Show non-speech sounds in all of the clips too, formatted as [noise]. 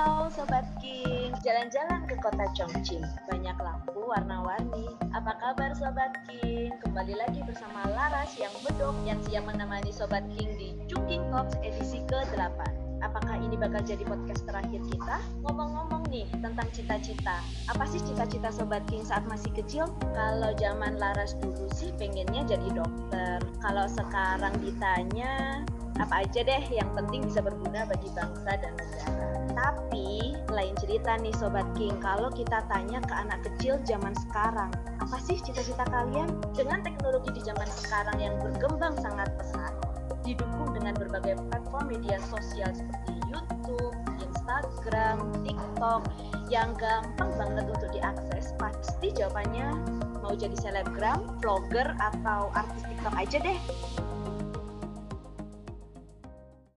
Halo Sobat King, jalan-jalan ke kota Chongqing. Banyak lampu warna-warni. Apa kabar Sobat King? Kembali lagi bersama Laras yang bedok yang siap menemani Sobat King di Chungking Talks edisi ke-8. Apakah ini bakal jadi podcast terakhir kita? Ngomong-ngomong nih tentang cita-cita. Apa sih cita-cita Sobat King saat masih kecil? Kalau zaman Laras dulu sih pengennya jadi dokter. Kalau sekarang ditanya apa aja deh yang penting bisa berguna bagi bangsa dan negara. Tapi lain cerita nih Sobat King, kalau kita tanya ke anak kecil zaman sekarang, apa sih cita-cita kalian? Dengan teknologi di zaman sekarang yang berkembang sangat pesat, didukung dengan berbagai platform media sosial seperti YouTube, Instagram, TikTok, yang gampang banget untuk diakses, pasti jawabannya mau jadi selebgram, vlogger, atau artis TikTok aja deh.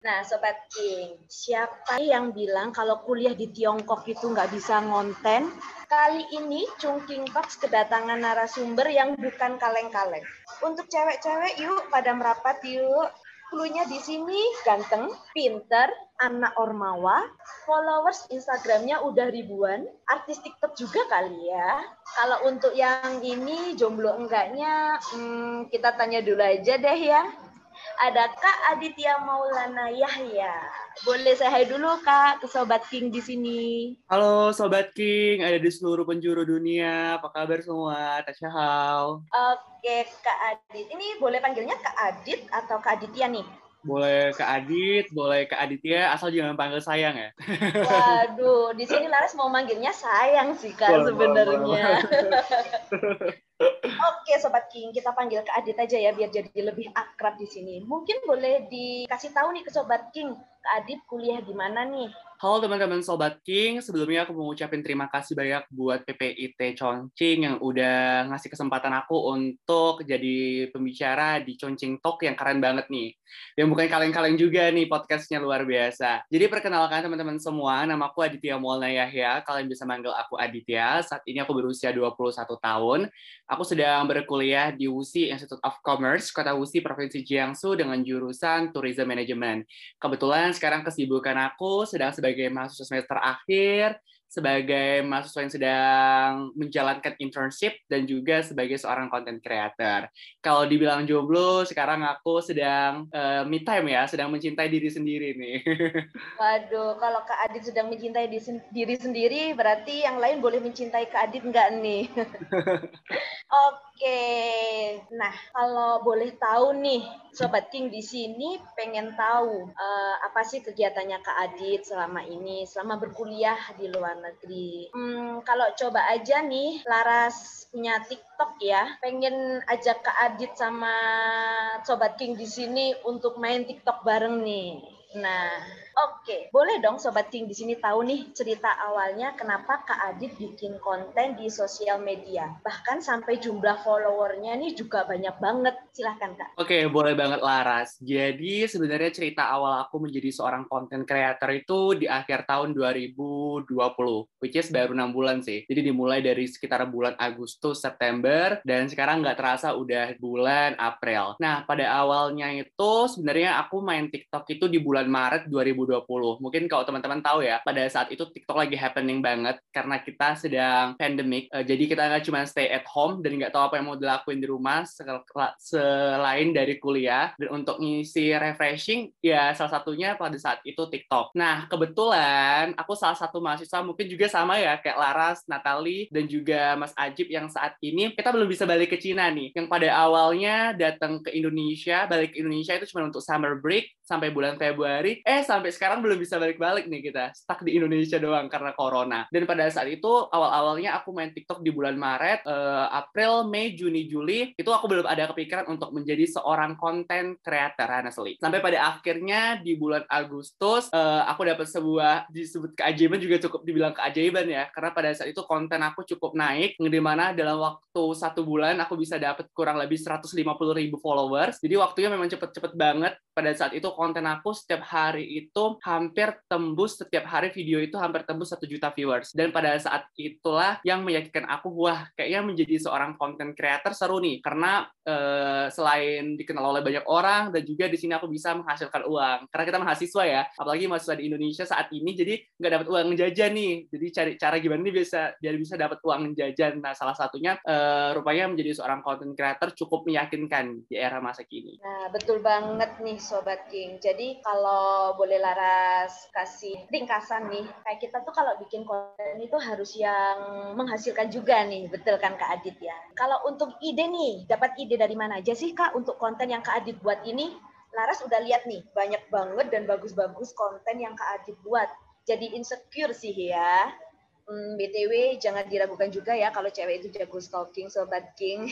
Nah, Sobat King, siapa yang bilang kalau kuliah di Tiongkok itu nggak bisa ngonten? Kali ini Chungking Talks kedatangan narasumber yang bukan kaleng-kaleng. Untuk cewek-cewek, yuk pada merapat yuk. Klunya di sini ganteng, pinter, anak ormawa, followers Instagramnya udah ribuan, artis TikTok juga kali ya. Kalau untuk yang ini jomblo enggaknya, hmm, kita tanya dulu aja deh ya ada Kak Aditya Maulana Yahya. Boleh saya hai dulu Kak ke Sobat King di sini. Halo Sobat King, ada di seluruh penjuru dunia. Apa kabar semua? Tashahal. Oke Kak Adit, ini boleh panggilnya Kak Adit atau Kak Aditya nih? Boleh ke Adit, boleh ke Aditya, asal jangan panggil sayang ya. Waduh, di sini Laras mau manggilnya sayang sih Kak sebenarnya. [laughs] Oke Sobat King, kita panggil ke Adit aja ya biar jadi lebih akrab di sini. Mungkin boleh dikasih tahu nih ke Sobat King, Kak Adit kuliah di mana nih? Halo teman-teman Sobat King, sebelumnya aku mau ngucapin terima kasih banyak buat PPIT Chongqing yang udah ngasih kesempatan aku untuk jadi pembicara di Chongqing Talk yang keren banget nih. Yang bukan kaleng-kaleng juga nih podcastnya luar biasa. Jadi perkenalkan teman-teman semua, nama aku Aditya Maulana Yahya, kalian bisa manggil aku Aditya. Saat ini aku berusia 21 tahun. Aku sedang berkuliah di WUSI Institute of Commerce, Kota WUSI, Provinsi Jiangsu dengan jurusan Tourism Management. Kebetulan sekarang kesibukan aku sedang sebagai mahasiswa semester akhir, sebagai mahasiswa yang sedang menjalankan internship, dan juga sebagai seorang content creator. Kalau dibilang jomblo, sekarang aku sedang uh, me time ya, sedang mencintai diri sendiri nih. [laughs] Waduh, kalau Kak Adit sedang mencintai diri sendiri, berarti yang lain boleh mencintai Kak Adit nggak nih? [laughs] Oke, nah kalau boleh tahu nih, Sobat King di sini pengen tahu uh, apa sih kegiatannya Kak Adit selama ini, selama berkuliah di luar negeri. Hmm, kalau coba aja nih, Laras punya TikTok ya, pengen ajak Kak Adit sama Sobat King di sini untuk main TikTok bareng nih. Nah, oke, boleh dong Sobat King di sini tahu nih cerita awalnya kenapa Kak Adit bikin konten di sosial media. Bahkan sampai jumlah followernya nih juga banyak banget. Silahkan Kak. Oke, boleh banget Laras. Jadi sebenarnya cerita awal aku menjadi seorang konten creator itu di akhir tahun 2020, which is baru enam bulan sih. Jadi dimulai dari sekitar bulan Agustus, September, dan sekarang nggak terasa udah bulan April. Nah, pada awalnya itu sebenarnya aku main TikTok itu di bulan Maret 2020. Mungkin kalau teman-teman tahu ya, pada saat itu TikTok lagi happening banget karena kita sedang pandemic. Uh, jadi kita nggak cuma stay at home dan nggak tahu apa yang mau dilakuin di rumah selain dari kuliah. Dan untuk ngisi refreshing, ya salah satunya pada saat itu TikTok. Nah, kebetulan aku salah satu mahasiswa mungkin juga sama ya kayak Laras, Natali, dan juga Mas Ajib yang saat ini kita belum bisa balik ke Cina nih. Yang pada awalnya datang ke Indonesia, balik ke Indonesia itu cuma untuk summer break sampai bulan Februari eh sampai sekarang belum bisa balik-balik nih kita, stuck di Indonesia doang karena corona. Dan pada saat itu awal-awalnya aku main TikTok di bulan Maret, uh, April, Mei, Juni, Juli, itu aku belum ada kepikiran untuk menjadi seorang konten creator honestly. Sampai pada akhirnya di bulan Agustus uh, aku dapat sebuah disebut keajaiban juga cukup dibilang keajaiban ya, karena pada saat itu konten aku cukup naik, di mana dalam waktu satu bulan aku bisa dapat kurang lebih 150 ribu followers. Jadi waktunya memang cepet-cepet banget. Pada saat itu konten aku setiap hari itu hampir tembus setiap hari video itu hampir tembus satu juta viewers. Dan pada saat itulah yang meyakinkan aku wah kayaknya menjadi seorang content creator seru nih. Karena uh, selain dikenal oleh banyak orang dan juga di sini aku bisa menghasilkan uang. Karena kita mahasiswa ya apalagi mahasiswa di Indonesia saat ini jadi nggak dapat uang jajan nih. Jadi cari cara gimana nih bisa biar bisa dapat uang jajan. Nah salah satunya uh, rupanya menjadi seorang content creator cukup meyakinkan di era masa kini. Nah betul banget nih sobat King jadi kalau boleh Laras kasih ringkasan nih kayak kita tuh kalau bikin konten itu harus yang menghasilkan juga nih betul kan Kak Adit ya? Kalau untuk ide nih dapat ide dari mana aja sih Kak untuk konten yang Kak Adit buat ini? Laras udah lihat nih banyak banget dan bagus-bagus konten yang Kak Adit buat. Jadi insecure sih ya Hmm, BTW jangan diragukan juga ya kalau cewek itu jago stalking sobat king. [laughs]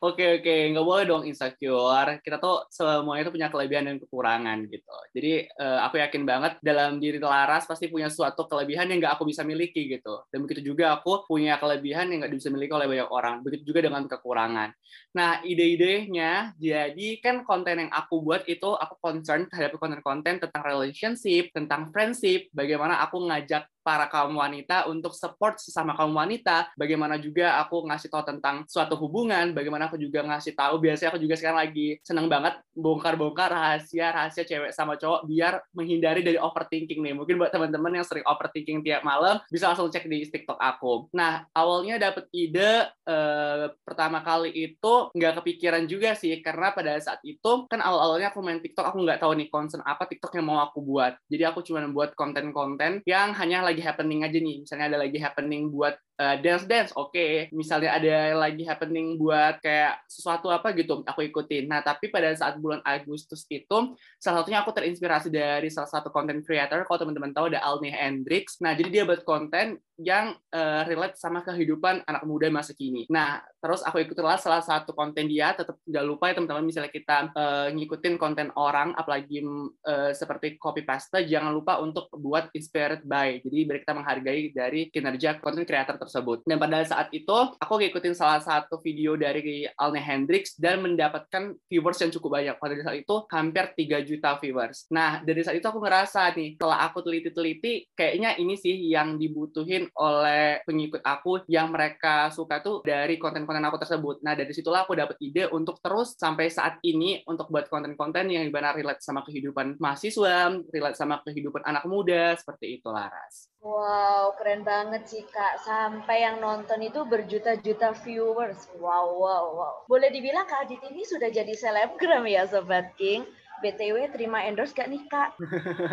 Oke oke, nggak boleh dong insecure. Kita tuh semuanya itu punya kelebihan dan kekurangan gitu. Jadi uh, aku yakin banget dalam diri Laras pasti punya suatu kelebihan yang nggak aku bisa miliki gitu. Dan begitu juga aku punya kelebihan yang nggak bisa miliki oleh banyak orang. Begitu juga dengan kekurangan. Nah ide-idenya, jadi kan konten yang aku buat itu aku concern terhadap konten-konten tentang relationship, tentang friendship, bagaimana aku ngajak para kaum wanita untuk support sesama kaum wanita. Bagaimana juga aku ngasih tahu tentang suatu hubungan, bagaimana aku juga ngasih tahu biasanya aku juga sekarang lagi seneng banget bongkar-bongkar rahasia rahasia cewek sama cowok biar menghindari dari overthinking nih. Mungkin buat teman-teman yang sering overthinking tiap malam bisa langsung cek di TikTok aku. Nah, awalnya dapet ide eh, pertama kali itu nggak kepikiran juga sih karena pada saat itu kan awal-awalnya aku main TikTok aku nggak tahu nih concern apa TikTok yang mau aku buat. Jadi aku cuma buat konten-konten yang hanya lagi lagi happening aja nih. Misalnya ada lagi happening buat uh, dance dance oke okay. misalnya ada lagi happening buat kayak sesuatu apa gitu aku ikutin nah tapi pada saat bulan Agustus itu salah satunya aku terinspirasi dari salah satu content creator kalau teman-teman tahu ada Alni Hendrix nah jadi dia buat konten yang uh, relate sama kehidupan anak muda masa kini. Nah, terus aku ikutilah salah satu konten dia, tetap jangan lupa ya teman-teman misalnya kita uh, ngikutin konten orang, apalagi uh, seperti copy paste, jangan lupa untuk buat inspired by. Jadi biar kita menghargai dari kinerja konten creator tersebut. Dan pada saat itu aku ngikutin salah satu video dari Alne Hendrix dan mendapatkan viewers yang cukup banyak. Pada saat itu hampir 3 juta viewers. Nah, dari saat itu aku ngerasa nih, setelah aku teliti-teliti, kayaknya ini sih yang dibutuhin oleh pengikut aku yang mereka suka tuh dari konten-konten aku tersebut. Nah, dari situlah aku dapat ide untuk terus sampai saat ini untuk buat konten-konten yang benar relate sama kehidupan mahasiswa, relate sama kehidupan anak muda, seperti itu Laras. Wow, keren banget sih Kak. Sampai yang nonton itu berjuta-juta viewers. Wow, wow, wow. Boleh dibilang Kak Adit ini sudah jadi selebgram ya Sobat King? BTW terima endorse gak nih Kak?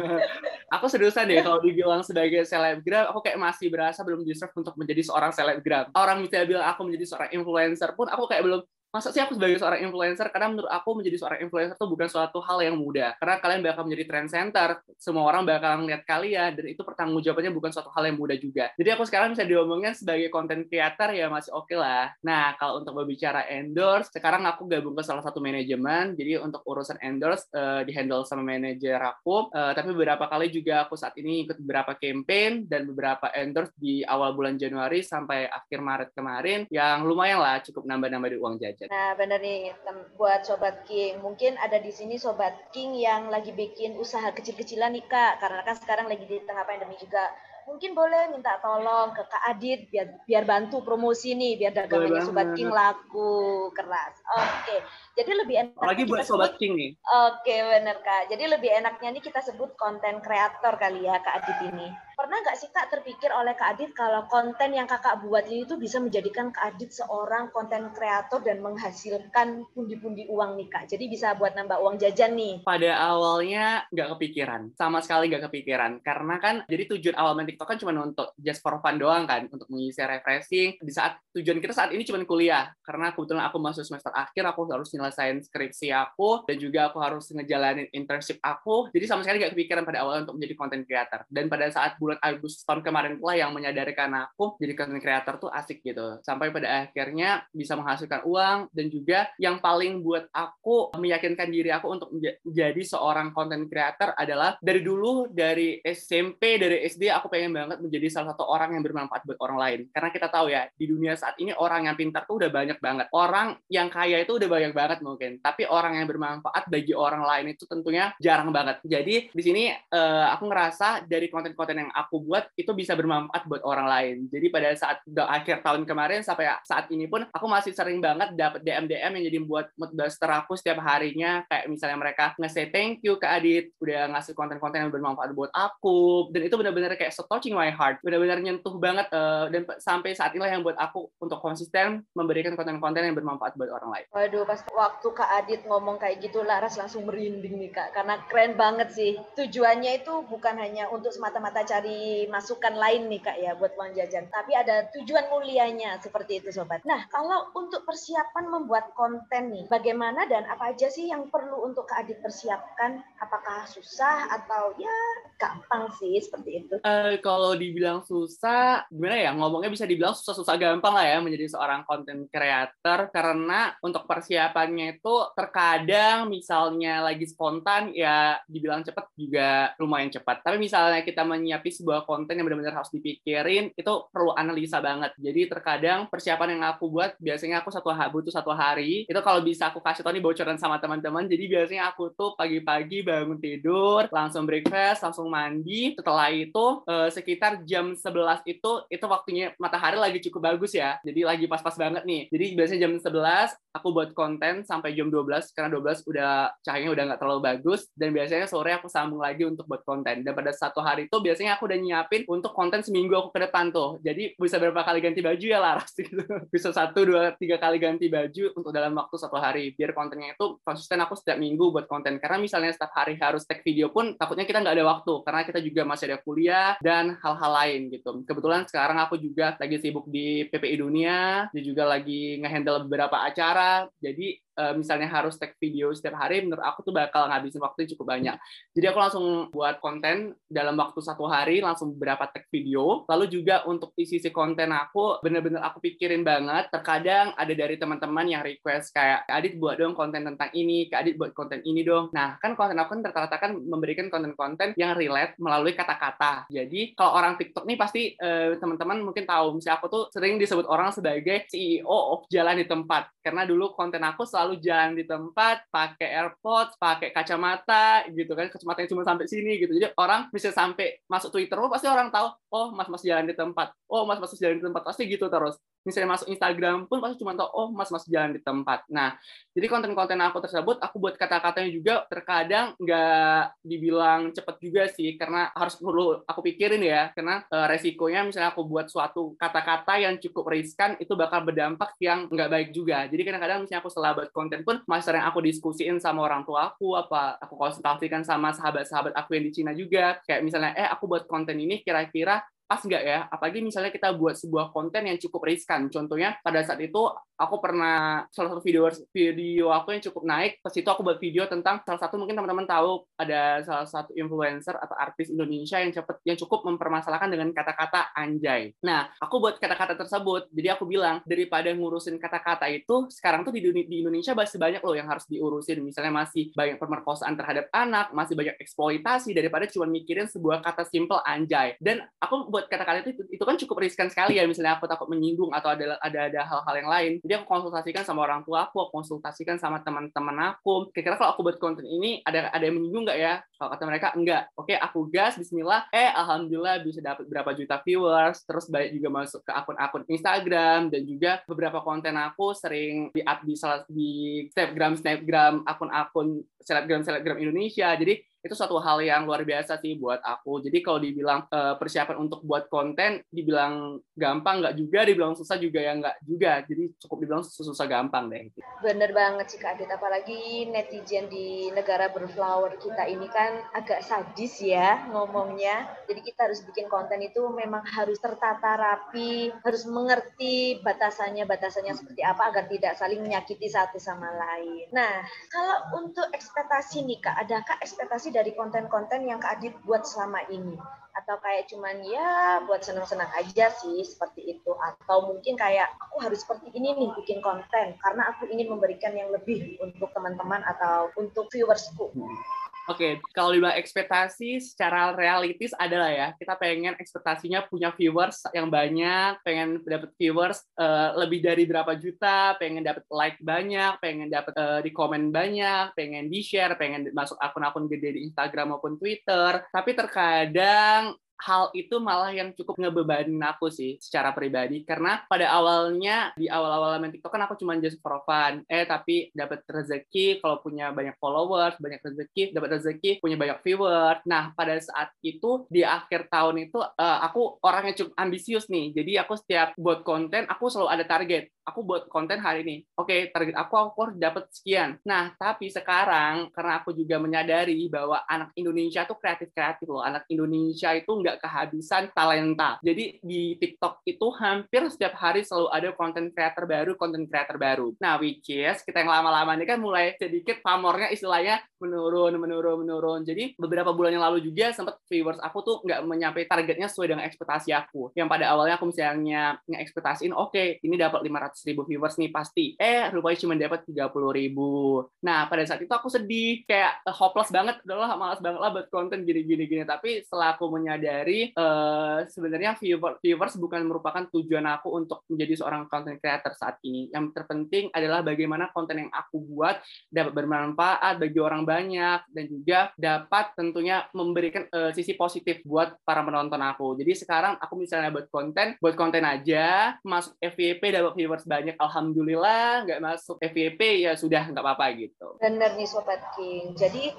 [laughs] aku seriusan deh kalau dibilang sebagai selebgram, aku kayak masih berasa belum deserve untuk menjadi seorang selebgram. Orang bisa bilang aku menjadi seorang influencer pun aku kayak belum masa sih aku sebagai seorang influencer? Karena menurut aku menjadi seorang influencer itu bukan suatu hal yang mudah. Karena kalian bakal menjadi trend center semua orang bakal ngeliat kalian dan itu pertanggungjawabannya bukan suatu hal yang mudah juga. Jadi aku sekarang bisa diomongin sebagai content creator ya masih oke okay lah. Nah kalau untuk berbicara endorse sekarang aku gabung ke salah satu manajemen. Jadi untuk urusan endorse uh, dihandle sama manajer aku. Uh, tapi beberapa kali juga aku saat ini ikut beberapa campaign dan beberapa endorse di awal bulan Januari sampai akhir Maret kemarin yang lumayan lah cukup nambah-nambah di uang jajan Nah, benar nih buat Sobat King. Mungkin ada di sini Sobat King yang lagi bikin usaha kecil-kecilan nih Kak. Karena kan sekarang lagi di tengah pandemi juga. Mungkin boleh minta tolong ke Kak Adit biar biar bantu promosi nih biar dagangannya Sobat King laku keras. Oke. Okay. Jadi lebih enak lagi buat Sobat sebut, King nih. Oke, okay, benar Kak. Jadi lebih enaknya nih kita sebut konten kreator kali ya Kak Adit ini. Pernah nggak sih Kak terpikir oleh Kak Adit kalau konten yang Kakak buat ini tuh bisa menjadikan Kak Adit seorang konten kreator dan menghasilkan pundi-pundi uang nih Kak. Jadi bisa buat nambah uang jajan nih. Pada awalnya nggak kepikiran, sama sekali nggak kepikiran. Karena kan jadi tujuan awal main TikTok kan cuma untuk just for fun doang kan, untuk mengisi refreshing. Di saat tujuan kita saat ini cuma kuliah. Karena kebetulan aku masuk semester akhir, aku harus nyelesain skripsi aku dan juga aku harus ngejalanin internship aku. Jadi sama sekali nggak kepikiran pada awal untuk menjadi content creator. Dan pada saat bulan Agustus tahun kemarin pula yang menyadarkan aku jadi content creator tuh asik gitu. Sampai pada akhirnya bisa menghasilkan uang dan juga yang paling buat aku meyakinkan diri aku untuk menjadi seorang content creator adalah dari dulu dari SMP dari SD aku pengen banget menjadi salah satu orang yang bermanfaat buat orang lain. Karena kita tahu ya di dunia saat ini orang yang pintar tuh udah banyak banget. Orang yang kaya itu udah banyak banget mungkin. Tapi orang yang bermanfaat bagi orang lain itu tentunya jarang banget. Jadi di sini uh, aku ngerasa dari konten-konten yang aku buat itu bisa bermanfaat buat orang lain. Jadi pada saat akhir tahun kemarin sampai saat ini pun aku masih sering banget dapat DM DM yang jadi buat mood booster aku setiap harinya. Kayak misalnya mereka nge-say thank you ke Adit udah ngasih konten-konten yang bermanfaat buat aku. Dan itu benar-benar kayak so touching my heart. Benar-benar nyentuh banget uh, dan sampai saat inilah yang buat aku untuk konsisten memberikan konten-konten yang bermanfaat buat orang lain. Waduh pas waktu Kak Adit ngomong kayak gitu Laras langsung merinding nih Kak. Karena keren banget sih. Tujuannya itu bukan hanya untuk semata-mata cari masukan lain nih Kak ya buat uang jajan tapi ada tujuan mulianya seperti itu sobat. Nah kalau untuk persiapan membuat konten nih, bagaimana dan apa aja sih yang perlu untuk Kak Adit persiapkan? Apakah susah atau ya gampang sih seperti itu? Uh, kalau dibilang susah, gimana ya ngomongnya bisa dibilang susah-susah gampang lah ya menjadi seorang content creator karena untuk persiapannya itu terkadang misalnya lagi spontan ya dibilang cepat juga lumayan cepat. Tapi misalnya kita menyiapkan sebuah konten yang benar-benar harus dipikirin itu perlu analisa banget. Jadi terkadang persiapan yang aku buat biasanya aku satu butuh satu hari. Itu kalau bisa aku kasih tau nih bocoran sama teman-teman jadi biasanya aku tuh pagi-pagi bangun tidur langsung breakfast langsung mandi. Setelah itu eh, sekitar jam 11 itu itu waktunya matahari lagi cukup bagus ya. Jadi lagi pas-pas banget nih. Jadi biasanya jam 11 aku buat konten sampai jam 12 karena 12 udah cahayanya udah nggak terlalu bagus. Dan biasanya sore aku sambung lagi untuk buat konten. Dan pada satu hari itu biasanya aku udah nyiapin untuk konten seminggu aku ke depan tuh. Jadi bisa berapa kali ganti baju ya laras? [laughs] Gitu. Bisa satu dua tiga kali ganti baju untuk dalam waktu satu hari biar kontennya itu konsisten aku setiap minggu buat konten. Karena misalnya setiap hari harus tag video pun takutnya kita nggak ada waktu karena kita juga masih ada kuliah dan hal-hal lain gitu. Kebetulan sekarang aku juga lagi sibuk di PPI Dunia dia juga lagi ngehandle beberapa acara. Jadi uh, misalnya harus tag video setiap hari, menurut aku tuh bakal ngabisin waktu cukup banyak. Jadi aku langsung buat konten dalam waktu satu hari, langsung beberapa tag video. Lalu juga untuk isi si konten aku, bener-bener aku pikirin banget. Terkadang ada dari teman-teman yang request kayak, Kak Adit buat dong konten tentang ini, Kak Adit buat konten ini dong. Nah, kan konten aku kan rata-rata kan memberikan konten-konten yang relate melalui kata-kata. Jadi kalau orang TikTok nih pasti uh, teman-teman mungkin tahu, misalnya aku tuh sering disebut orang sebagai CEO of jalan di tempat. Karena dulu konten aku selalu selalu jalan di tempat pakai AirPods, pakai kacamata gitu kan, kacamata yang cuma sampai sini gitu. Jadi orang bisa sampai masuk Twitter, pasti orang tahu, oh mas-mas jalan di tempat, oh mas-mas jalan di tempat, pasti gitu terus misalnya masuk Instagram pun pasti cuma tahu oh mas mas jalan di tempat. Nah jadi konten-konten aku tersebut aku buat kata-katanya juga terkadang nggak dibilang cepet juga sih karena harus perlu aku pikirin ya karena e, resikonya misalnya aku buat suatu kata-kata yang cukup riskan itu bakal berdampak yang nggak baik juga. Jadi kadang-kadang misalnya aku setelah buat konten pun masih sering aku diskusiin sama orang tua aku apa aku konsultasikan sama sahabat-sahabat aku yang di Cina juga. Kayak misalnya eh aku buat konten ini kira-kira pas nggak ya? Apalagi misalnya kita buat sebuah konten yang cukup riskan. Contohnya pada saat itu aku pernah salah satu video video aku yang cukup naik. Pas itu aku buat video tentang salah satu mungkin teman-teman tahu ada salah satu influencer atau artis Indonesia yang cepet yang cukup mempermasalahkan dengan kata-kata anjay. Nah, aku buat kata-kata tersebut. Jadi aku bilang daripada ngurusin kata-kata itu sekarang tuh di, di Indonesia masih banyak loh yang harus diurusin. Misalnya masih banyak pemerkosaan terhadap anak, masih banyak eksploitasi daripada cuma mikirin sebuah kata simple anjay. Dan aku buat kata-kata itu itu kan cukup riskan sekali ya misalnya aku takut menyinggung atau ada ada ada hal-hal yang lain. Jadi aku konsultasikan sama orang tua aku, aku konsultasikan sama teman-teman aku. Kira-kira kalau aku buat konten ini ada ada yang menyinggung nggak ya? Kalau kata mereka enggak. Oke aku gas Bismillah. Eh alhamdulillah bisa dapat berapa juta viewers. Terus banyak juga masuk ke akun-akun Instagram dan juga beberapa konten aku sering di up di salah di snapgram snapgram akun-akun selebgram selebgram Indonesia. Jadi itu suatu hal yang luar biasa sih buat aku. Jadi kalau dibilang uh, persiapan untuk buat konten, dibilang gampang nggak juga, dibilang susah juga ya nggak juga. Jadi cukup dibilang susah gampang deh. Bener banget sih Kak Adit, apalagi netizen di negara berflower kita ini kan agak sadis ya ngomongnya. Jadi kita harus bikin konten itu memang harus tertata rapi, harus mengerti batasannya, batasannya seperti apa agar tidak saling menyakiti satu sama lain. Nah, kalau untuk ekspektasi nih Kak, adakah ekspektasi dari konten-konten yang Kak Adit buat selama ini? atau kayak cuman ya buat senang-senang aja sih seperti itu atau mungkin kayak aku harus seperti ini nih bikin konten karena aku ingin memberikan yang lebih untuk teman-teman atau untuk viewersku. Hmm. Oke, okay, kalau dibilang ekspektasi secara realistis adalah ya, kita pengen ekspektasinya punya viewers yang banyak, pengen dapat viewers uh, lebih dari berapa juta, pengen dapat like banyak, pengen dapat uh, di komen banyak, pengen di share, pengen masuk akun-akun gede di Instagram maupun Twitter. Tapi terkadang hal itu malah yang cukup ngebebanin aku sih secara pribadi. Karena pada awalnya di awal-awal main TikTok kan aku cuma just for fun. Eh tapi dapat rezeki kalau punya banyak followers banyak rezeki dapat rezeki punya banyak viewers. Nah pada saat itu di akhir tahun itu uh, aku orangnya cukup ambisius nih. Jadi aku setiap buat konten aku selalu ada target aku buat konten hari ini oke okay, target aku aku harus dapat sekian nah tapi sekarang karena aku juga menyadari bahwa anak Indonesia tuh kreatif kreatif loh anak Indonesia itu nggak kehabisan talenta. Jadi di TikTok itu hampir setiap hari selalu ada konten creator baru, konten creator baru. Nah, which is kita yang lama-lama ini kan mulai sedikit pamornya istilahnya menurun, menurun, menurun. Jadi beberapa bulan yang lalu juga sempat viewers aku tuh nggak menyampai targetnya sesuai dengan ekspektasi aku. Yang pada awalnya aku misalnya nge-ekspektasiin, oke, okay, ini dapat 500 ribu viewers nih pasti. Eh, rupanya cuma dapat 30 ribu. Nah, pada saat itu aku sedih, kayak hopeless banget, udahlah malas banget lah buat konten gini-gini gini. Tapi setelah aku menyadari dari uh, sebenarnya viewer, viewers bukan merupakan tujuan aku untuk menjadi seorang content creator saat ini. Yang terpenting adalah bagaimana konten yang aku buat dapat bermanfaat bagi orang banyak dan juga dapat tentunya memberikan uh, sisi positif buat para penonton aku. Jadi sekarang aku misalnya buat konten, buat konten aja, masuk FYP dapat viewers banyak, alhamdulillah. Nggak masuk FYP ya sudah nggak apa-apa gitu. Bener nih Sobat King. Jadi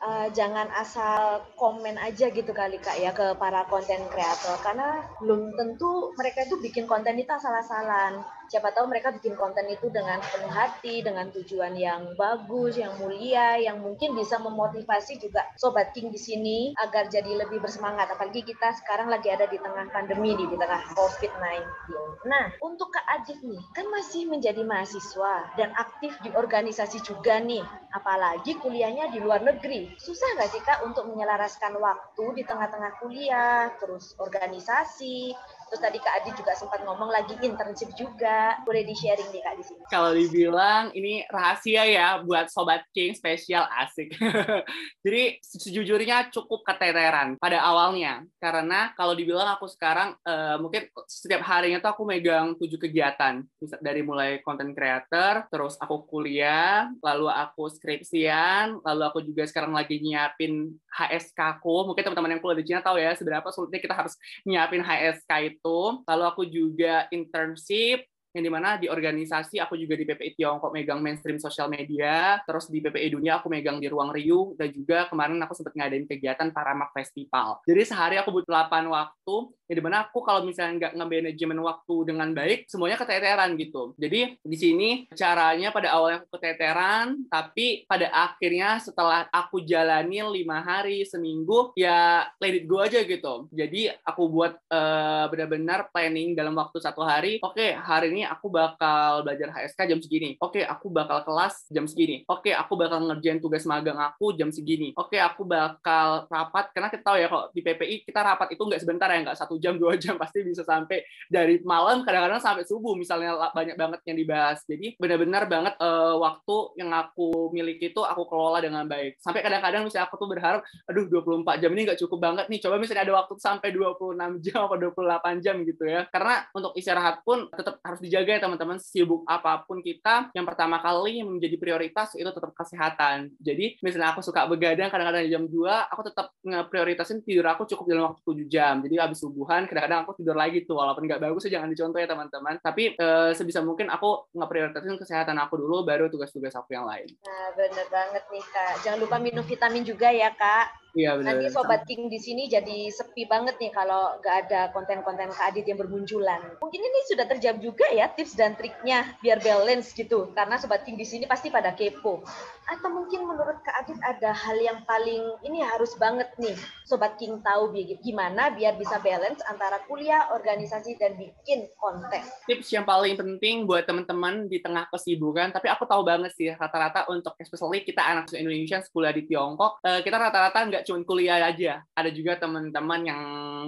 uh, jangan asal komen aja gitu kali kak ya ke para konten kreator karena belum tentu mereka itu bikin konten itu asal-asalan siapa tahu mereka bikin konten itu dengan penuh hati, dengan tujuan yang bagus, yang mulia, yang mungkin bisa memotivasi juga sobat King di sini agar jadi lebih bersemangat. Apalagi kita sekarang lagi ada di tengah pandemi di tengah COVID-19. Nah, untuk Kak Adit nih, kan masih menjadi mahasiswa dan aktif di organisasi juga nih, apalagi kuliahnya di luar negeri. Susah nggak sih Kak untuk menyelaraskan waktu di tengah-tengah kuliah, terus organisasi, Terus tadi Kak Adi juga sempat ngomong lagi internship juga. Boleh di-sharing nih Kak di sini. Kalau dibilang ini rahasia ya buat Sobat King spesial asik. [laughs] Jadi sejujurnya cukup keteteran pada awalnya. Karena kalau dibilang aku sekarang uh, mungkin setiap harinya tuh aku megang tujuh kegiatan. Dari mulai content creator, terus aku kuliah, lalu aku skripsian, lalu aku juga sekarang lagi nyiapin HSK aku. Mungkin teman-teman yang kuliah di Cina tahu ya seberapa sulitnya kita harus nyiapin HSK itu itu. Lalu aku juga internship yang di mana di organisasi aku juga di PPI Tiongkok megang mainstream sosial media, terus di PPI Dunia aku megang di Ruang Riu, dan juga kemarin aku sempat ngadain kegiatan Paramak Festival. Jadi sehari aku butuh 8 waktu, ya di mana aku kalau misalnya nggak nge-manajemen waktu dengan baik, semuanya keteteran gitu. Jadi di sini caranya pada awalnya aku keteteran, tapi pada akhirnya setelah aku jalani lima hari, seminggu, ya let it go aja gitu. Jadi aku buat uh, benar-benar planning dalam waktu satu hari, oke okay, hari ini ini aku bakal belajar HSK jam segini. Oke, aku bakal kelas jam segini. Oke, aku bakal ngerjain tugas magang aku jam segini. Oke, aku bakal rapat karena kita tahu ya kalau di PPI kita rapat itu nggak sebentar ya, nggak satu jam [laughs] dua jam pasti bisa sampai dari malam kadang-kadang sampai subuh misalnya banyak banget yang dibahas. Jadi benar-benar banget uh, waktu yang aku miliki itu aku kelola dengan baik. Sampai kadang-kadang misalnya aku tuh berharap, aduh 24 jam ini nggak cukup banget nih. Coba misalnya ada waktu sampai 26 jam atau 28 jam gitu ya. Karena untuk istirahat pun tetap harus di dijaga ya teman-teman. Sibuk apa pun kita yang pertama kali yang menjadi prioritas itu tetap kesehatan. Jadi misalnya aku suka begadang kadang-kadang jam 2 aku tetap ngeprioritasin tidur aku cukup dalam waktu 7 jam. Jadi habis subuhan kadang-kadang aku tidur lagi tuh walaupun nggak bagus jangan dicontoh ya teman-teman. Tapi e, sebisa mungkin aku ngeprioritasin kesehatan aku dulu baru tugas-tugas aku yang lain. Nah bener banget nih kak. Jangan lupa minum vitamin juga ya kak Iya benar. Nanti sobat King di sini jadi sepi banget nih kalau nggak ada konten-konten Kak Adit yang bermunculan. Mungkin ini sudah terjawab juga ya tips dan triknya biar balance gitu. Karena sobat King di sini pasti pada kepo. Atau mungkin menurut Kak Adit ada hal yang paling ini harus banget nih sobat King tahu gimana biar bisa balance antara kuliah, organisasi dan bikin konten. Tips yang paling penting buat teman-teman di tengah kesibukan, tapi aku tahu banget sih rata-rata untuk especially kita anak Indonesia sekolah di Tiongkok, eh, kita rata-rata nggak nggak cuma kuliah aja, ada juga teman-teman yang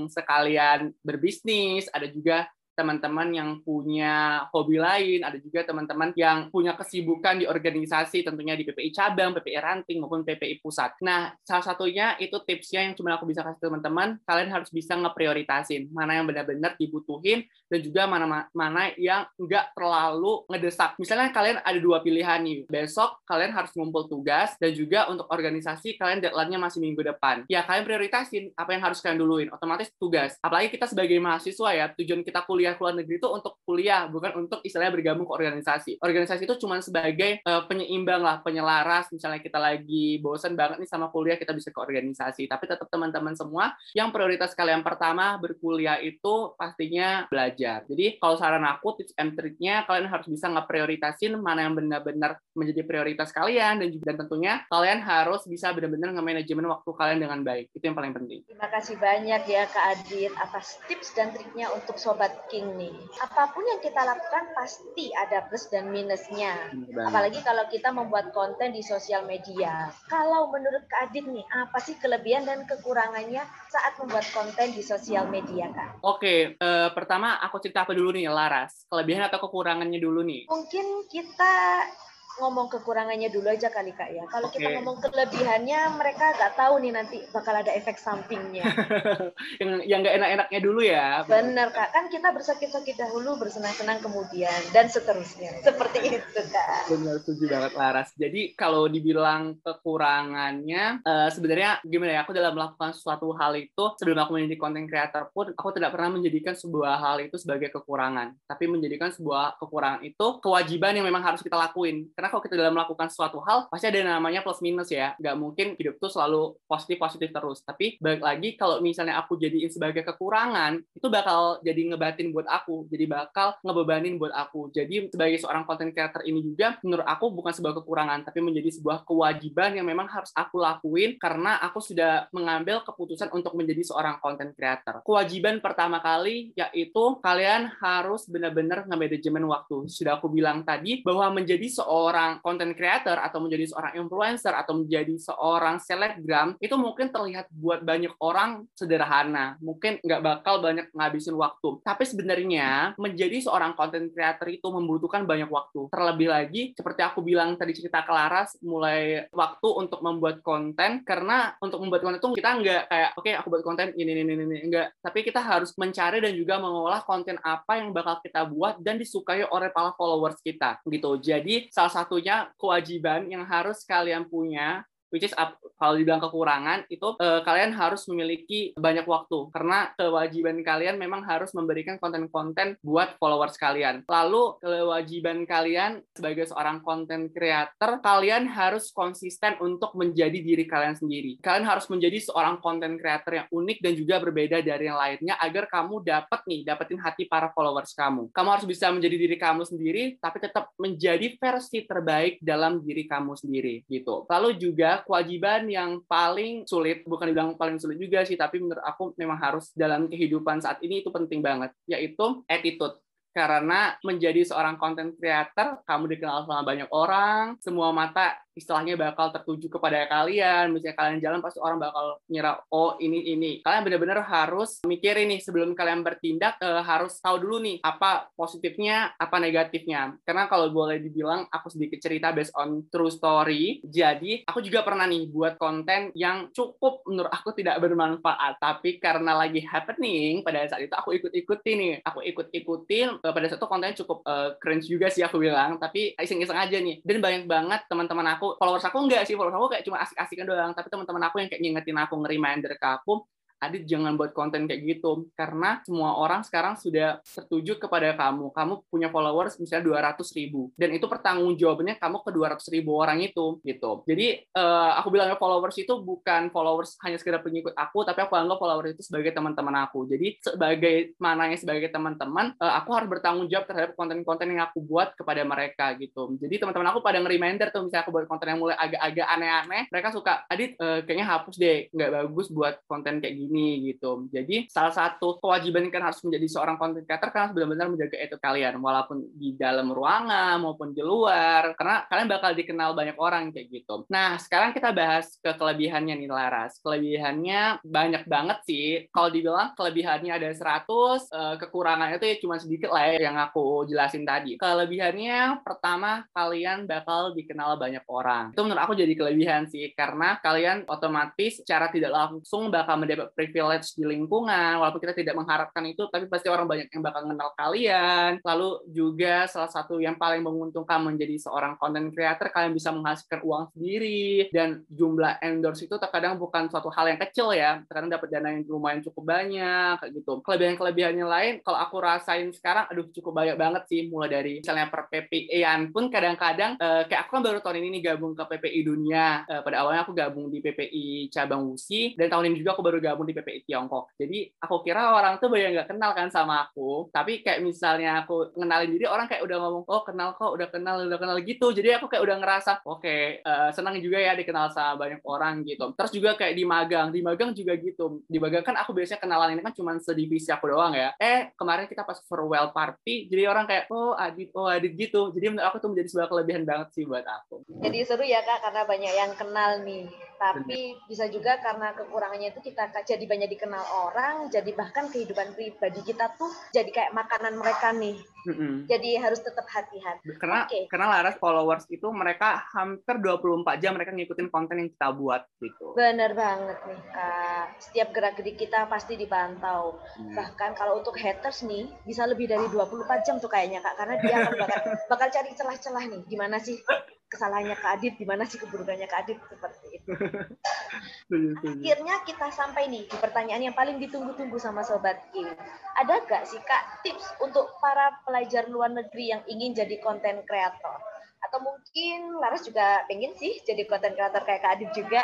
sekalian berbisnis, ada juga teman-teman yang punya hobi lain, ada juga teman-teman yang punya kesibukan di organisasi, tentunya di PPI cabang, PPI ranting, maupun PPI pusat. Nah, salah satunya itu tipsnya yang cuma aku bisa kasih teman-teman, kalian harus bisa ngeprioritasin mana yang benar-benar dibutuhin, dan juga mana mana yang nggak terlalu ngedesak. Misalnya kalian ada dua pilihan nih, besok kalian harus ngumpul tugas, dan juga untuk organisasi kalian deadline-nya masih minggu depan. Ya, kalian prioritasin apa yang harus kalian duluin, otomatis tugas. Apalagi kita sebagai mahasiswa ya, tujuan kita kuliah kuliah luar negeri itu untuk kuliah, bukan untuk istilahnya bergabung ke organisasi. Organisasi itu cuma sebagai uh, penyeimbang lah, penyelaras. Misalnya kita lagi bosan banget nih sama kuliah, kita bisa ke organisasi. Tapi tetap teman-teman semua, yang prioritas kalian pertama berkuliah itu pastinya belajar. Jadi kalau saran aku, tips and triknya kalian harus bisa ngeprioritasin mana yang benar-benar menjadi prioritas kalian dan juga dan tentunya kalian harus bisa benar-benar nge-manajemen waktu kalian dengan baik. Itu yang paling penting. Terima kasih banyak ya Kak Adit atas tips dan triknya untuk sobat King nih. Apa pun yang kita lakukan pasti ada plus dan minusnya. Apalagi kalau kita membuat konten di sosial media. Kalau menurut Kak Adit nih, apa sih kelebihan dan kekurangannya saat membuat konten di sosial media, Kak? Oke, uh, pertama aku cerita apa dulu nih, Laras? Kelebihan atau kekurangannya dulu nih? Mungkin kita ngomong kekurangannya dulu aja kali kak ya. Kalau okay. kita ngomong kelebihannya, mereka nggak tahu nih nanti bakal ada efek sampingnya. [laughs] yang yang nggak enak-enaknya dulu ya. Bener kak, kan kita bersakit-sakit dahulu, bersenang-senang kemudian dan seterusnya. Seperti itu kak. Benar, setuju banget Laras. Jadi kalau dibilang kekurangannya, uh, sebenarnya gimana ya? Aku dalam melakukan suatu hal itu sebelum aku menjadi content creator pun, aku tidak pernah menjadikan sebuah hal itu sebagai kekurangan, tapi menjadikan sebuah kekurangan itu kewajiban yang memang harus kita lakuin karena kalau kita dalam melakukan suatu hal, pasti ada namanya plus minus ya. Nggak mungkin hidup tuh selalu positif-positif terus. Tapi balik lagi, kalau misalnya aku jadiin sebagai kekurangan, itu bakal jadi ngebatin buat aku. Jadi bakal ngebebanin buat aku. Jadi sebagai seorang content creator ini juga, menurut aku bukan sebuah kekurangan, tapi menjadi sebuah kewajiban yang memang harus aku lakuin karena aku sudah mengambil keputusan untuk menjadi seorang content creator. Kewajiban pertama kali yaitu kalian harus benar-benar nge-manajemen waktu. Sudah aku bilang tadi bahwa menjadi seorang seorang content creator atau menjadi seorang influencer atau menjadi seorang selebgram itu mungkin terlihat buat banyak orang sederhana, mungkin nggak bakal banyak ngabisin waktu. Tapi sebenarnya menjadi seorang content creator itu membutuhkan banyak waktu. Terlebih lagi seperti aku bilang tadi cerita ke Laras, mulai waktu untuk membuat konten karena untuk membuat konten itu kita nggak kayak oke okay, aku buat konten ini ini ini enggak, tapi kita harus mencari dan juga mengolah konten apa yang bakal kita buat dan disukai oleh para followers kita gitu. Jadi salah satu satunya kewajiban yang harus kalian punya which is kalau dibilang kekurangan itu uh, kalian harus memiliki banyak waktu karena kewajiban kalian memang harus memberikan konten-konten buat followers kalian. Lalu kewajiban kalian sebagai seorang konten creator kalian harus konsisten untuk menjadi diri kalian sendiri. Kalian harus menjadi seorang konten creator yang unik dan juga berbeda dari yang lainnya agar kamu dapat nih dapetin hati para followers kamu. Kamu harus bisa menjadi diri kamu sendiri tapi tetap menjadi versi terbaik dalam diri kamu sendiri gitu. Lalu juga kewajiban yang paling sulit, bukan dibilang paling sulit juga sih, tapi menurut aku memang harus dalam kehidupan saat ini itu penting banget, yaitu attitude. Karena menjadi seorang content creator, kamu dikenal sama banyak orang, semua mata istilahnya bakal tertuju kepada kalian. Misalnya kalian jalan pasti orang bakal ngira oh ini ini. Kalian benar-benar harus mikir ini sebelum kalian bertindak eh, harus tahu dulu nih apa positifnya, apa negatifnya. Karena kalau boleh dibilang aku sedikit cerita based on true story. Jadi aku juga pernah nih buat konten yang cukup menurut aku tidak bermanfaat, tapi karena lagi happening pada saat itu aku ikut-ikutin nih. Aku ikut-ikutin eh, pada saat itu kontennya cukup uh, cringe juga sih aku bilang, tapi iseng-iseng aja nih. Dan banyak banget teman-teman aku aku followers aku enggak sih followers aku kayak cuma asik-asikan doang. Tapi teman-teman aku yang kayak ngingetin aku nge-reminder ke aku Adit jangan buat konten kayak gitu karena semua orang sekarang sudah tertuju kepada kamu. Kamu punya followers misalnya 200 ribu dan itu pertanggung jawabannya kamu ke 200 ribu orang itu gitu. Jadi uh, aku bilangnya followers itu bukan followers hanya sekedar pengikut aku, tapi aku anggap followers itu sebagai teman-teman aku. Jadi sebagai mananya sebagai teman-teman, uh, aku harus bertanggung jawab terhadap konten-konten yang aku buat kepada mereka gitu. Jadi teman-teman aku pada nge-reminder tuh misalnya aku buat konten yang mulai agak-agak aneh-aneh, mereka suka, Adit uh, kayaknya hapus deh, nggak bagus buat konten kayak gini ini gitu. Jadi salah satu kewajiban kan harus menjadi seorang content creator kan harus benar-benar menjaga itu kalian walaupun di dalam ruangan maupun di luar karena kalian bakal dikenal banyak orang kayak gitu. Nah, sekarang kita bahas ke kelebihannya nih Laras. Kelebihannya banyak banget sih. Kalau dibilang kelebihannya ada 100, eh, kekurangannya itu ya cuma sedikit lah ya yang aku jelasin tadi. Kelebihannya pertama kalian bakal dikenal banyak orang. Itu menurut aku jadi kelebihan sih karena kalian otomatis secara tidak langsung bakal mendapat privilege di lingkungan walaupun kita tidak mengharapkan itu tapi pasti orang banyak yang bakal kenal kalian. Lalu juga salah satu yang paling menguntungkan menjadi seorang content creator kalian bisa menghasilkan uang sendiri dan jumlah endorse itu terkadang bukan suatu hal yang kecil ya. Terkadang dapat dana yang lumayan cukup banyak kayak gitu. Kelebihan-kelebihannya lain kalau aku rasain sekarang aduh cukup banyak banget sih mulai dari misalnya per PPI-an pun kadang-kadang eh, kayak aku kan baru tahun ini nih gabung ke PPI dunia. Eh, pada awalnya aku gabung di PPI cabang Wusi dan tahun ini juga aku baru gabung di PPI Tiongkok. Jadi aku kira orang tuh banyak nggak kenal kan sama aku. Tapi kayak misalnya aku ngenalin diri orang kayak udah ngomong oh kenal kok udah kenal udah kenal gitu. Jadi aku kayak udah ngerasa oke okay, uh, senang juga ya dikenal sama banyak orang gitu. Terus juga kayak di magang, di magang juga gitu. Di magang kan aku biasanya kenalan ini kan cuma sedivisi aku doang ya. Eh kemarin kita pas farewell party jadi orang kayak oh Adit oh Adit gitu. Jadi menurut aku tuh menjadi sebuah kelebihan banget sih buat aku. Jadi seru ya kak karena banyak yang kenal nih tapi bisa juga karena kekurangannya itu kita jadi banyak dikenal orang jadi bahkan kehidupan pribadi kita tuh jadi kayak makanan mereka nih. Mm-hmm. jadi harus tetap hati-hati. Karena okay. karena Laras followers itu mereka hampir 24 jam mereka ngikutin konten yang kita buat gitu. Bener banget nih kak. Setiap gerak gerik kita pasti dipantau. Hmm. bahkan kalau untuk haters nih bisa lebih dari 24 jam tuh kayaknya kak. Karena dia akan bakal [laughs] bakal cari celah-celah nih. Gimana sih kesalahannya Kak Adit, di mana sih keburukannya Kak Adit? Seperti. Akhirnya kita sampai nih di pertanyaan yang paling ditunggu-tunggu sama Sobat Kim. Ada gak sih Kak tips untuk para pelajar luar negeri yang ingin jadi konten kreator? Atau mungkin Laras juga pengen sih jadi konten kreator kayak Kak Adit juga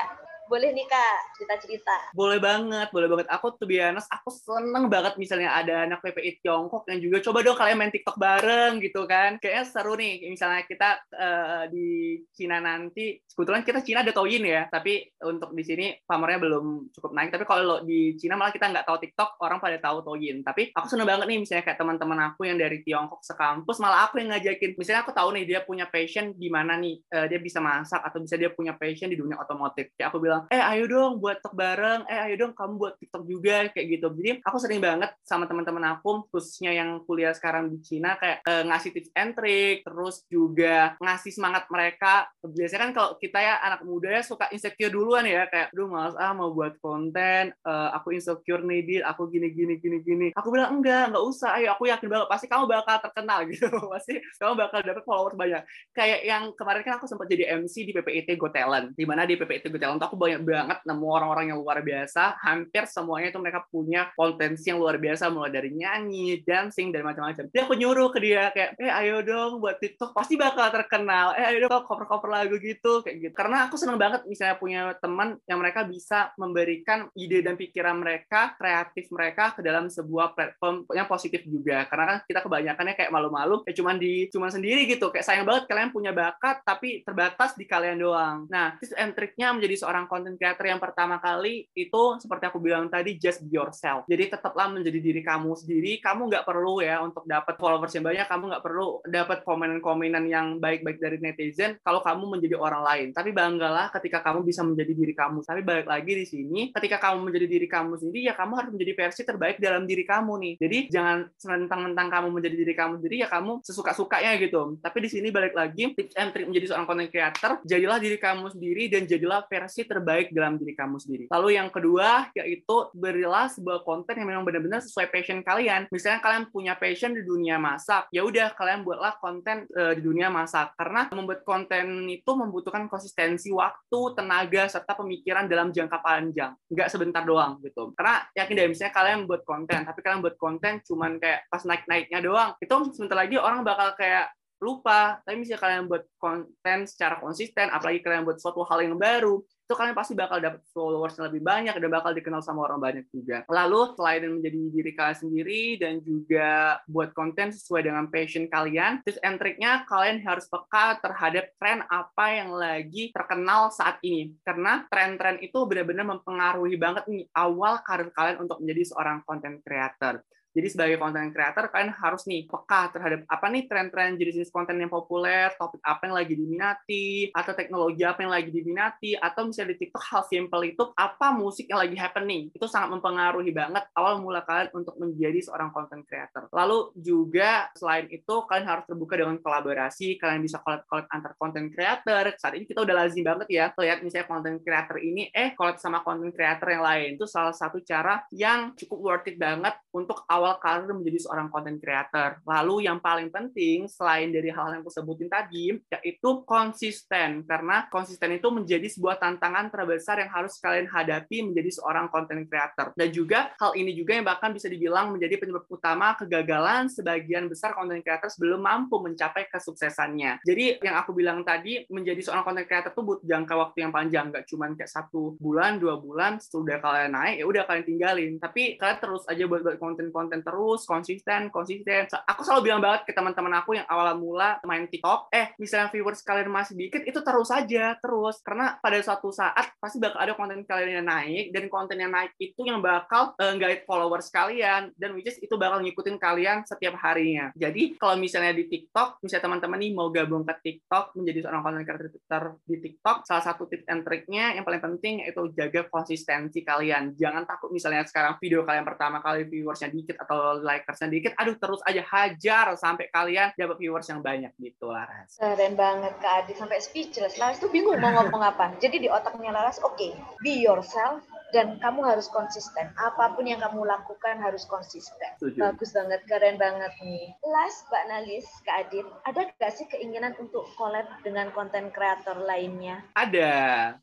boleh nih kak cerita-cerita. Boleh banget, boleh banget. Aku tuh biasa, aku seneng banget misalnya ada anak PPI Tiongkok yang juga coba dong kalian main TikTok bareng gitu kan. Kayaknya seru nih, misalnya kita uh, di Cina nanti, kebetulan kita Cina ada Douyin ya, tapi untuk di sini pamornya belum cukup naik. Tapi kalau di Cina malah kita nggak tahu TikTok, orang pada tahu Douyin. Tapi aku seneng banget nih misalnya kayak teman-teman aku yang dari Tiongkok sekampus, malah aku yang ngajakin. Misalnya aku tahu nih dia punya passion di mana nih, uh, dia bisa masak atau bisa dia punya passion di dunia otomotif. Kayak aku bilang eh ayo dong buat TikTok bareng eh ayo dong kamu buat TikTok juga kayak gitu. Jadi aku sering banget sama teman-teman aku khususnya yang kuliah sekarang di Cina kayak uh, ngasih tips and trick terus juga ngasih semangat mereka. Biasanya kan kalau kita ya anak muda ya suka insecure duluan ya kayak duh malas ah mau buat konten uh, aku insecure nih dia aku gini gini gini gini. Aku bilang enggak enggak usah ayo aku yakin banget pasti kamu bakal terkenal [laughs] gitu. Pasti kamu bakal dapet followers banyak. Kayak yang kemarin kan aku sempat jadi MC di PPIT Go Talent di mana di PPIT Go Talent aku banyak banget nemu orang-orang yang luar biasa. Hampir semuanya itu mereka punya potensi yang luar biasa, mulai dari nyanyi, dancing, dan macam-macam. Jadi aku nyuruh ke dia kayak, eh ayo dong buat TikTok, pasti bakal terkenal. Eh ayo dong cover-cover lagu gitu, kayak gitu. Karena aku seneng banget misalnya punya teman yang mereka bisa memberikan ide dan pikiran mereka, kreatif mereka ke dalam sebuah platform yang positif juga. Karena kan kita kebanyakannya kayak malu-malu, kayak cuman di cuman sendiri gitu. Kayak sayang banget kalian punya bakat, tapi terbatas di kalian doang. Nah, tips and triknya menjadi seorang content creator yang pertama kali itu seperti aku bilang tadi just be yourself. Jadi tetaplah menjadi diri kamu sendiri. Kamu nggak perlu ya untuk dapat followers yang banyak. Kamu nggak perlu dapat komenan-komenan yang baik-baik dari netizen kalau kamu menjadi orang lain. Tapi banggalah ketika kamu bisa menjadi diri kamu. Tapi balik lagi di sini, ketika kamu menjadi diri kamu sendiri, ya kamu harus menjadi versi terbaik dalam diri kamu nih. Jadi jangan mentang-mentang kamu menjadi diri kamu sendiri, ya kamu sesuka-sukanya gitu. Tapi di sini balik lagi, tips and trick menjadi seorang content creator, jadilah diri kamu sendiri dan jadilah versi terbaik dalam diri kamu sendiri. Lalu yang kedua yaitu berilah sebuah konten yang memang benar-benar sesuai passion kalian. Misalnya kalian punya passion di dunia masak, ya udah kalian buatlah konten uh, di dunia masak karena membuat konten itu membutuhkan konsistensi waktu, tenaga serta pemikiran dalam jangka panjang. Nggak sebentar doang gitu. Karena yakin deh misalnya kalian buat konten, tapi kalian buat konten cuman kayak pas naik-naiknya doang. Itu sebentar lagi orang bakal kayak lupa. Tapi misalnya kalian buat konten secara konsisten, apalagi kalian buat suatu hal yang baru, itu kalian pasti bakal dapat followers yang lebih banyak dan bakal dikenal sama orang banyak juga. Lalu selain menjadi diri kalian sendiri dan juga buat konten sesuai dengan passion kalian, tips and triknya kalian harus peka terhadap tren apa yang lagi terkenal saat ini. Karena tren-tren itu benar-benar mempengaruhi banget nih awal karir kalian untuk menjadi seorang content creator. Jadi sebagai content creator kalian harus nih peka terhadap apa nih tren-tren jenis-jenis konten yang populer, topik apa yang lagi diminati, atau teknologi apa yang lagi diminati, atau misalnya di TikTok hal simple itu apa musik yang lagi happening. Itu sangat mempengaruhi banget awal mula kalian untuk menjadi seorang content creator. Lalu juga selain itu kalian harus terbuka dengan kolaborasi, kalian bisa collab-collab antar content creator. Saat ini kita udah lazim banget ya lihat misalnya content creator ini eh collab sama content creator yang lain. Itu salah satu cara yang cukup worth it banget untuk awal awal karir menjadi seorang content creator. Lalu yang paling penting selain dari hal yang aku sebutin tadi, yaitu konsisten. Karena konsisten itu menjadi sebuah tantangan terbesar yang harus kalian hadapi menjadi seorang content creator. Dan juga hal ini juga yang bahkan bisa dibilang menjadi penyebab utama kegagalan sebagian besar content creator belum mampu mencapai kesuksesannya. Jadi yang aku bilang tadi, menjadi seorang content creator itu butuh jangka waktu yang panjang, nggak cuma kayak satu bulan, dua bulan, sudah kalian naik, ya udah kalian tinggalin. Tapi kalian terus aja buat buat konten-konten konten terus, konsisten, konsisten. Aku selalu bilang banget ke teman-teman aku yang awal mula main TikTok, eh misalnya viewers kalian masih dikit, itu terus aja, terus. Karena pada suatu saat pasti bakal ada konten kalian yang naik, dan konten yang naik itu yang bakal uh, guide followers kalian, dan which is itu bakal ngikutin kalian setiap harinya. Jadi kalau misalnya di TikTok, misalnya teman-teman nih mau gabung ke TikTok, menjadi seorang konten creator di TikTok, salah satu tips and triknya yang paling penting itu jaga konsistensi kalian. Jangan takut misalnya sekarang video kalian pertama kali viewersnya dikit atau likersnya dikit, aduh terus aja hajar sampai kalian dapat viewers yang banyak gitu Laras. Keren banget Kak Adi sampai speechless. Laras tuh bingung mau ngomong apa. Jadi di otaknya Laras, oke, okay, be yourself, dan kamu harus konsisten. Apa pun yang kamu lakukan harus konsisten. Tujuh. Bagus banget, keren banget nih. Last, Mbak Nalis, Kak Adit, ada gak sih keinginan untuk collab dengan konten kreator lainnya? Ada,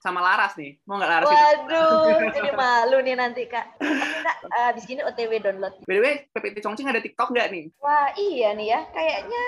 sama Laras nih. Mau nggak Laras Waduh, [laughs] jadi malu nih nanti Kak. Kak, uh, abis gini OTW download. By the way, PPT Chongqing ada TikTok nggak nih? Wah, iya nih ya. Kayaknya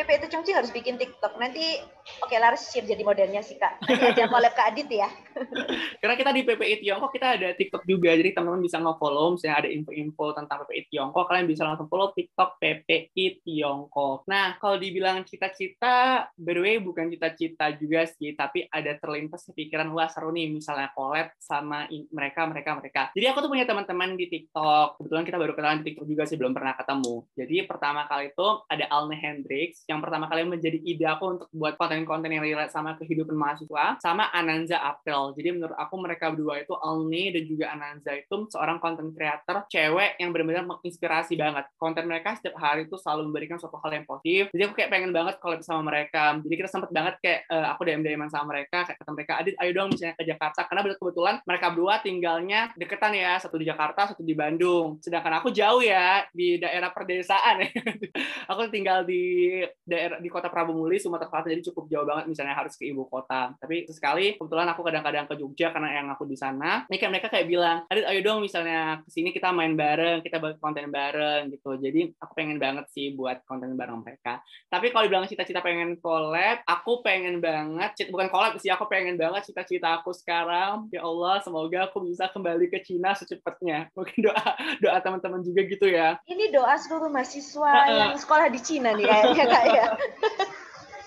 PP itu Congci harus bikin TikTok. Nanti oke okay, Laras siap jadi modelnya sih Kak. Nanti aja collab Kak Adit ya. [laughs] Karena kita di PPI Tiongkok kita ada TikTok juga. Jadi teman-teman bisa nge-follow misalnya ada info-info tentang PPI Tiongkok, kalian bisa langsung follow TikTok PPI Tiongkok. Nah, kalau dibilang cita-cita, by the way bukan cita-cita juga sih, tapi ada terlintas kepikiran wah seru nih misalnya collab sama mereka mereka mereka. Jadi aku tuh punya teman-teman di TikTok. Kebetulan kita baru kenalan di TikTok juga sih belum pernah ketemu. Jadi pertama kali itu ada Alne Hendrix yang pertama kali menjadi ide aku untuk buat konten-konten yang relate sama kehidupan mahasiswa, sama Ananza April. Jadi menurut aku mereka berdua itu, Alni dan juga Ananza itu seorang konten creator cewek yang benar-benar menginspirasi banget. Konten mereka setiap hari itu selalu memberikan suatu hal yang positif. Jadi aku kayak pengen banget collab sama mereka. Jadi kita sempet banget kayak uh, aku DM DM sama mereka, kayak kata mereka, Adit ayo dong misalnya ke Jakarta. Karena kebetulan mereka berdua tinggalnya deketan ya, satu di Jakarta, satu di Bandung. Sedangkan aku jauh ya, di daerah perdesaan ya. [laughs] aku tinggal di daerah di kota Prabu Muli Sumatera Selatan jadi cukup jauh banget misalnya harus ke ibu kota. Tapi sekali kebetulan aku kadang-kadang ke Jogja karena yang aku di sana. Kan mereka kayak bilang Adit ayo dong misalnya ke sini kita main bareng kita buat konten bareng gitu. Jadi aku pengen banget sih buat konten bareng mereka. Tapi kalau dibilang cita-cita pengen collab aku pengen banget bukan collab sih aku pengen banget cita-cita aku sekarang. Ya Allah semoga aku bisa kembali ke Cina secepatnya. [laughs] Mungkin doa doa teman-teman juga gitu ya. Ini doa seluruh mahasiswa yang sekolah di Cina nih kayaknya kak [laughs] ya.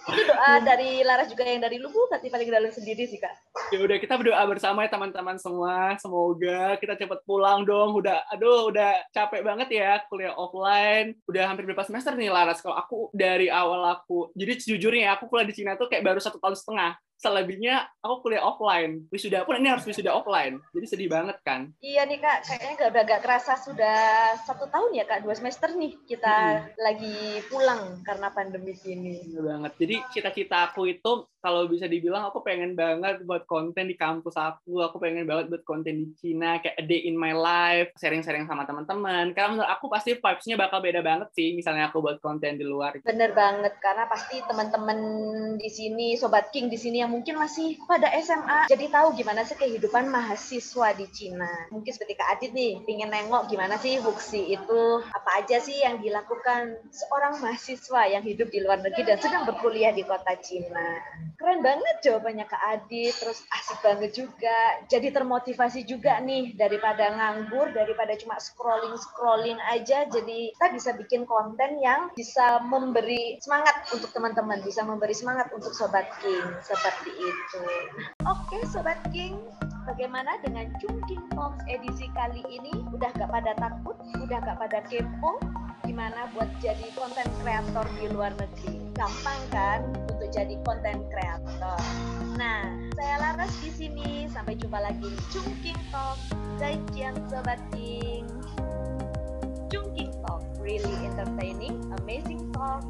Itu doa dari Laras juga yang dari Lubu berarti paling dalam sendiri sih kak. Ya udah kita berdoa bersama ya teman-teman semua. Semoga kita cepat pulang dong udah aduh udah capek banget ya kuliah offline. Udah hampir berapa semester nih Laras? Kalau aku dari awal aku jadi sejujurnya ya aku kuliah di Cina tuh kayak baru satu tahun setengah selebihnya aku kuliah offline. Wisuda pun ini harus wisuda offline. Jadi sedih banget kan? Iya nih kak, kayaknya gak, udah gak kerasa sudah satu tahun ya kak, dua semester nih kita hmm. lagi pulang karena pandemi ini. Iya banget. Jadi cita-cita aku itu kalau bisa dibilang aku pengen banget buat konten di kampus aku, aku pengen banget buat konten di Cina, kayak a day in my life, sharing-sharing sama teman-teman. Karena menurut aku pasti vibes-nya bakal beda banget sih, misalnya aku buat konten di luar. Bener banget, karena pasti teman-teman di sini, Sobat King di sini yang mungkin masih pada SMA, jadi tahu gimana sih kehidupan mahasiswa di Cina. Mungkin seperti Kak Adit nih, pengen nengok gimana sih Buksi itu, apa aja sih yang dilakukan seorang mahasiswa yang hidup di luar negeri dan sedang berkuliah di kota Cina keren banget jawabannya Kak Adit, terus asik banget juga. Jadi termotivasi juga nih daripada nganggur, daripada cuma scrolling-scrolling aja. Jadi kita bisa bikin konten yang bisa memberi semangat untuk teman-teman, bisa memberi semangat untuk Sobat King. Seperti itu. Oke Sobat King, bagaimana dengan Chungking Talks edisi kali ini? Udah gak pada takut? Udah gak pada kepo? Gimana buat jadi konten kreator di luar negeri? Gampang kan? jadi konten kreator. Nah, saya Laras di sini. Sampai jumpa lagi di Chungking Talk. Zaijian Sobat King. Chungking Talk, really entertaining, amazing talk,